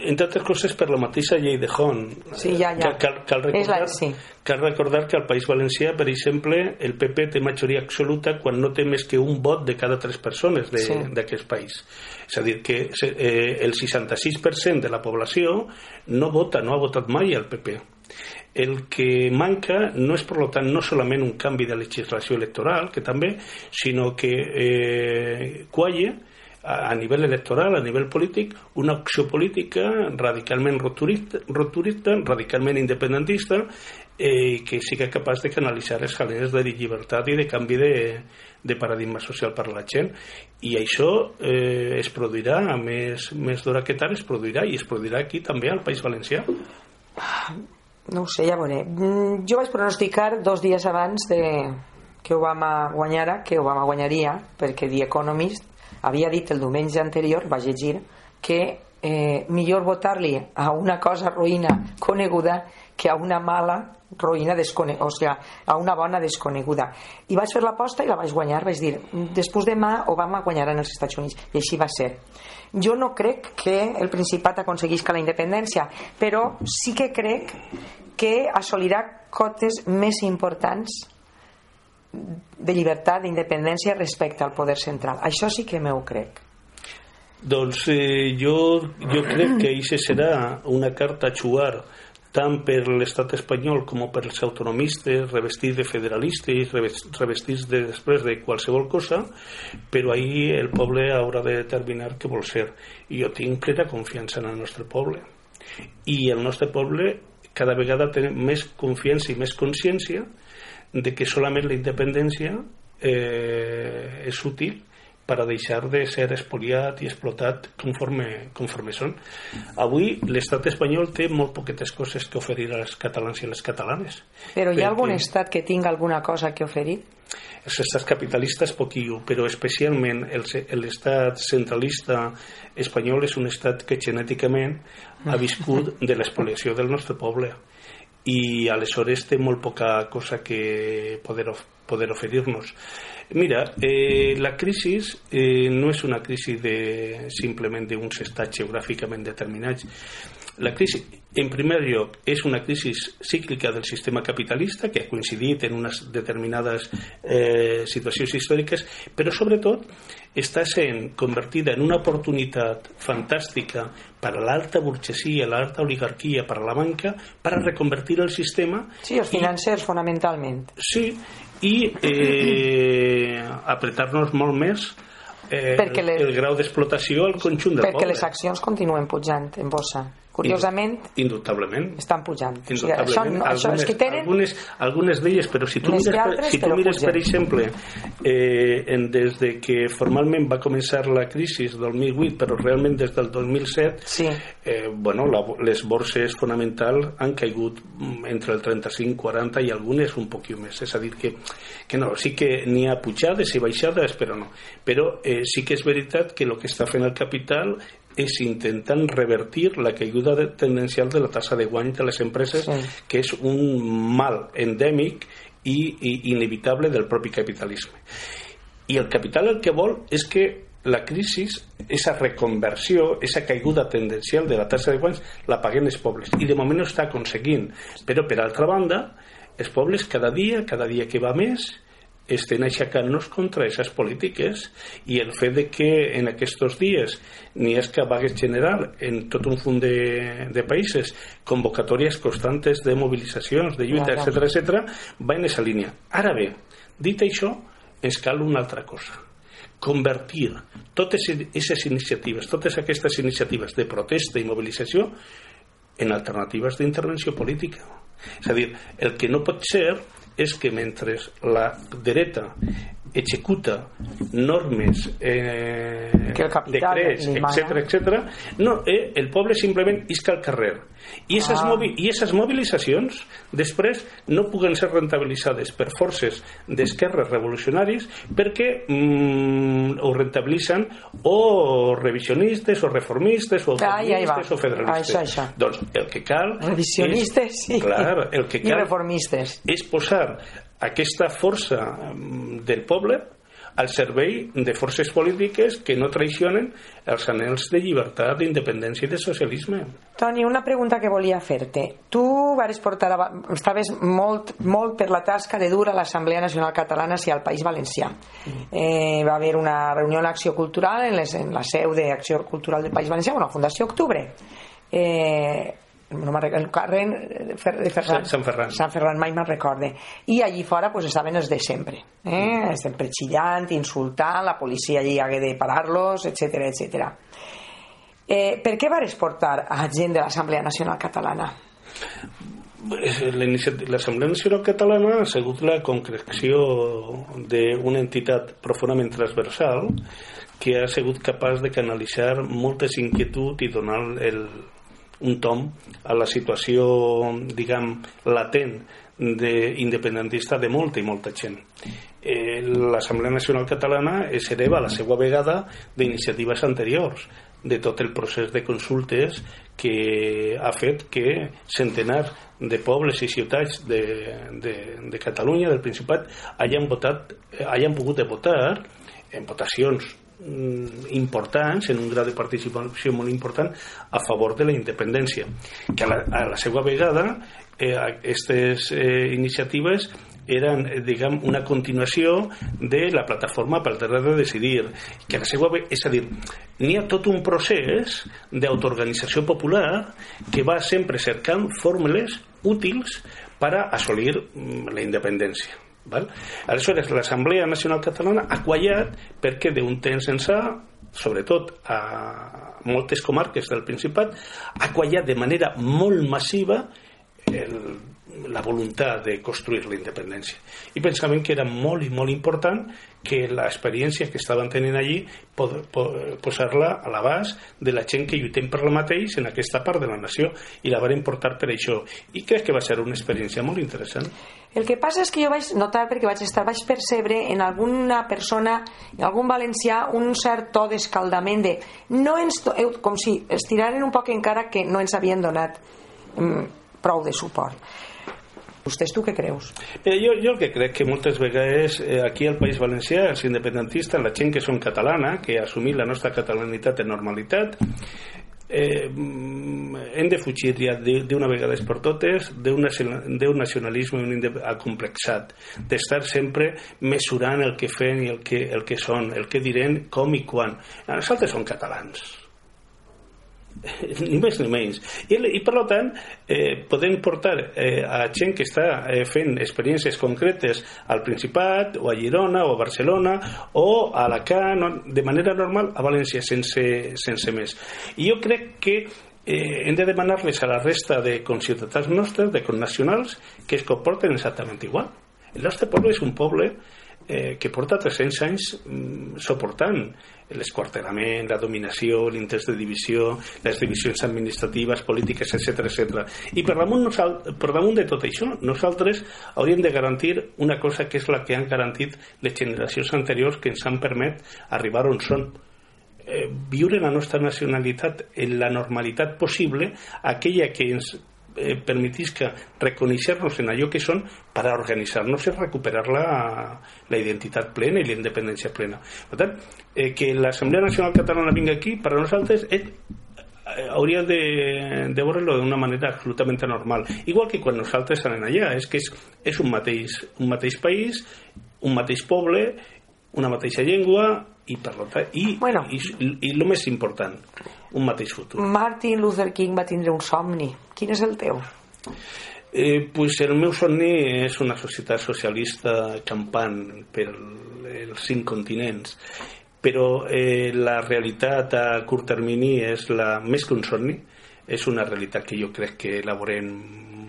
entre altres coses per la mateixa llei de Hon. Sí, ja, ja. Cal, cal, recordar, la- sí. cal recordar que al País Valencià, per exemple, el PP té majoria absoluta quan no té més que un vot de cada tres persones de- Sí. d'aquest país. És a dir, que eh, el 66% de la població no vota, no ha votat mai al PP. El que manca no és, per tant, no solament un canvi de legislació electoral, que també, sinó que eh, qualle a, nivell electoral, a nivell polític, una opció política radicalment rupturista, rupturista radicalment independentista, eh, que sigui capaç de canalitzar les galeres de llibertat i de canvi de, de paradigma social per a la gent. I això eh, es produirà, a més, més d'hora que tard, es produirà i es produirà aquí també al País Valencià. No ho sé, ja veuré. Mm, Jo vaig pronosticar dos dies abans de que Obama guanyara, que Obama guanyaria, perquè The Economist havia dit el diumenge anterior, va llegir, que eh, millor votar-li a una cosa ruïna coneguda que a una mala ruïna desconeguda, o sigui, a una bona desconeguda. I vaig fer l'aposta i la vaig guanyar, vaig dir, després demà Obama guanyarà en els Estats Units, i així va ser. Jo no crec que el Principat aconseguisca la independència, però sí que crec que assolirà cotes més importants de llibertat, d'independència respecte al poder central. Això sí que m'ho crec. Doncs eh, jo, jo crec que això serà una carta a jugar tant per l'estat espanyol com per els autonomistes revestits de federalistes reves- revestits de, després de qualsevol cosa però ahir el poble haurà de determinar què vol ser. I jo tinc plena confiança en el nostre poble. I el nostre poble cada vegada té més confiança i més consciència de que solament la independència eh, és útil per a deixar de ser espoliat i explotat conforme, conforme són. Avui l'estat espanyol té molt poquetes coses que oferir als catalans i a les catalanes. Però hi ha algun estat que tinga alguna cosa que oferir? Els estats capitalistes poquillo, però especialment l'estat centralista espanyol és un estat que genèticament ha viscut de l'espoliació del nostre poble i aleshores té molt poca cosa que poder, of poder oferir-nos. Mira, eh, la crisi eh, no és una crisi de, simplement d'uns estats geogràficament determinats. La crisi, en primer lloc, és una crisi cíclica del sistema capitalista que ha coincidit en unes determinades eh, situacions històriques, però sobretot està sent convertida en una oportunitat fantàstica per a l'alta burgesia, l'alta oligarquia, per a la banca, per a reconvertir el sistema Sí, els financers, fonamentalment. Sí, i eh, apretar-nos molt més eh, Perquè el, les- el grau d'explotació al conjunt del Perquè poble. les accions continuen pujant en bossa. Curiosament, Indubtablement. estan pujant. Indubtablement. això, no- això és que tenen... algunes, algunes d'elles, però si tu mires, altres, si tu mires pugen. per exemple, eh, en, des de que formalment va començar la crisi del 2008, però realment des del 2007, Sí. eh, bueno, la, les borses fonamentals han caigut mm, entre el 35, 40 i algunes un poquit més. És a dir, que, que no, sí que n'hi ha pujades i baixades, però no. Però eh, sí que és veritat que el que està fent el capital és intentant revertir la caiguda de- tendencial de la tassa de guany de les empreses, Sí. que és un mal endèmic i, i inevitable del propi capitalisme. I el capital el que vol és que la crisi, esa reconversió, esa caiguda tendencial de la tassa de guanys, la paguen els pobles. I de moment ho està aconseguint. Però, per altra banda, els pobles cada dia, cada dia que va més, estem aixecant-nos contra aquestes polítiques i el fet de que en aquests dies n'hi ha que vagues general en tot un font de, de països convocatòries constantes de mobilitzacions, de lluita, ja. etc etc, va en aquesta línia. Ara bé, dit això, ens cal una altra cosa convertir totes aquestes iniciatives, totes aquestes iniciatives de protesta i mobilització en alternatives d'intervenció política. És a dir, el que no pot ser és que mentre la dreta executa normes, eh, Que el capital decrets, etc etc, no, eh, el poble simplement isca al carrer. I aquestes Ah. movi i esas mobilitzacions després no puguen ser rentabilitzades per forces d'esquerres revolucionaris perquè mm, ho rentabilitzen o revisionistes o reformistes o Ah, autonomistes o federalistes. Això, això. Doncs el que cal Revisionistes, és, sí. clar, el que I cal reformistes. és posar aquesta força mm, del poble al servei de forces polítiques que no traicionen els anells de llibertat, d'independència i de socialisme. Toni, una pregunta que volia fer-te. Tu vares portar, a, estaves molt, molt per la tasca de dur a l'Assemblea Nacional Catalana si al País Valencià. Eh, va haver una reunió en l'Acció Cultural en, les, en la seu d'Acció Cultural del País Valencià, bueno, Fundació Octubre. Eh, no el carrer de Fer- de Ferran. Sant Ferran. Sant Ferran mai me'n recorde. I allí fora pues, estaven els de sempre. Eh? Sempre xillant, insultant, la policia allí hagué de parar-los, etc etc. Eh, per què vares portar a gent de l'Assemblea Nacional Catalana? Eh, L'Assemblea Nacional Catalana ha sigut la concreció d'una entitat profundament transversal que ha sigut capaç de canalitzar moltes inquietuds i donar el, un tom a la situació, diguem, latent d'independentista de molta i molta gent. Eh, L'Assemblea Nacional Catalana es hereva a la seva vegada d'iniciatives anteriors de tot el procés de consultes que ha fet que centenars de pobles i ciutats de, de, de Catalunya, del Principat, hagin, votat, hagin pogut votar en votacions importants, en un grau de participació molt important, a favor de la independència. Que a la, a la seva vegada, eh, aquestes eh, iniciatives eren, eh, diguem, una continuació de la plataforma pel dret de decidir, que la seva és a dir, n'hi ha tot un procés d'autoorganització popular que va sempre cercant fórmules útils per assolir mm, la independència. Val? Aleshores, l'Assemblea Nacional Catalana ha quallat perquè d'un temps ençà, sobretot a moltes comarques del Principat, ha quallat de manera molt massiva el, la voluntat de construir la independència. I pensàvem que era molt i molt important que l'experiència que estaven tenint allí po po posar-la a l'abast de la gent que lluitem per la mateix en aquesta part de la nació i la van portar per això. I crec que va ser una experiència molt interessant. El que passa és que jo vaig notar, perquè vaig estar, vaig percebre en alguna persona, en algun valencià, un cert to d'escaldament de no ens, com si es tiraren un poc encara que no ens havien donat mm, prou de suport. Vostès tu què creus? Mira, jo, jo el que crec que moltes vegades eh, aquí al País Valencià, els independentistes, la gent que som catalana, que ha assumit la nostra catalanitat en normalitat, eh, hem de fugir ja d'una vegada per totes d'un nacional- d'un nacionalisme acomplexat, d'estar sempre mesurant el que fem i el que, el que són, el que diran, com i quan. Nosaltres som catalans ni més ni menys. I, i per tant eh, podem portar eh, a gent que està eh, fent experiències concretes al Principat o a Girona o a Barcelona o a Alacant de manera normal a València sense, sense més. I jo crec que eh, hem de demanar-les a la resta de conciutadans nostres, de connacionals que es comporten exactament igual. El nostre poble és un poble eh, que porta 300 anys mm, suportant l'esquarterament, la dominació, l'interès de divisió, les divisions administratives, polítiques, etc etc. I per damunt, per damunt de tot això, nosaltres hauríem de garantir una cosa que és la que han garantit les generacions anteriors que ens han permet arribar on són eh, viure la nostra nacionalitat en la normalitat possible, aquella que ens eh, permetisca reconèixer-nos en allò que són per a organitzar-nos i recuperar la, la identitat plena i la independència plena. Per tant, eh, que l'Assemblea Nacional Catalana vingui aquí, per a nosaltres és eh, hauria de, de veure-lo d'una manera absolutament normal. Igual que quan nosaltres anem allà, és que és, és un, mateix, un mateix país, un mateix poble, una mateixa llengua i per tant, i, Bueno. i, i, i el més important, un mateix futur. Martin Luther King va tindre un somni. Quin és el teu? Eh, pues el meu somni és una societat socialista campant per els cinc continents però eh, la realitat a curt termini és la, més que un somni és una realitat que jo crec que elaborem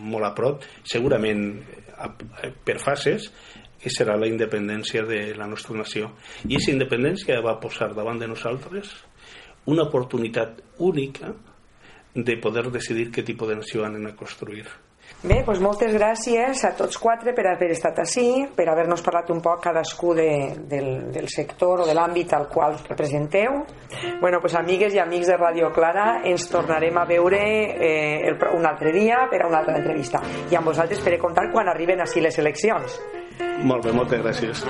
molt a prop, segurament a, per fases, que serà la independència de la nostra nació. I aquesta independència va posar davant de nosaltres una oportunitat única de poder decidir què tipus de nació anem a construir. Bé, doncs moltes gràcies a tots quatre per haver estat així, per haver-nos parlat un poc cadascú de, del, del sector o de l'àmbit al qual representeu. bueno, doncs amigues i amics de Radio Clara, ens tornarem a veure eh, el, un altre dia per a una altra entrevista. I amb vosaltres per comptar quan arriben així les eleccions. Molt bé, moltes gràcies.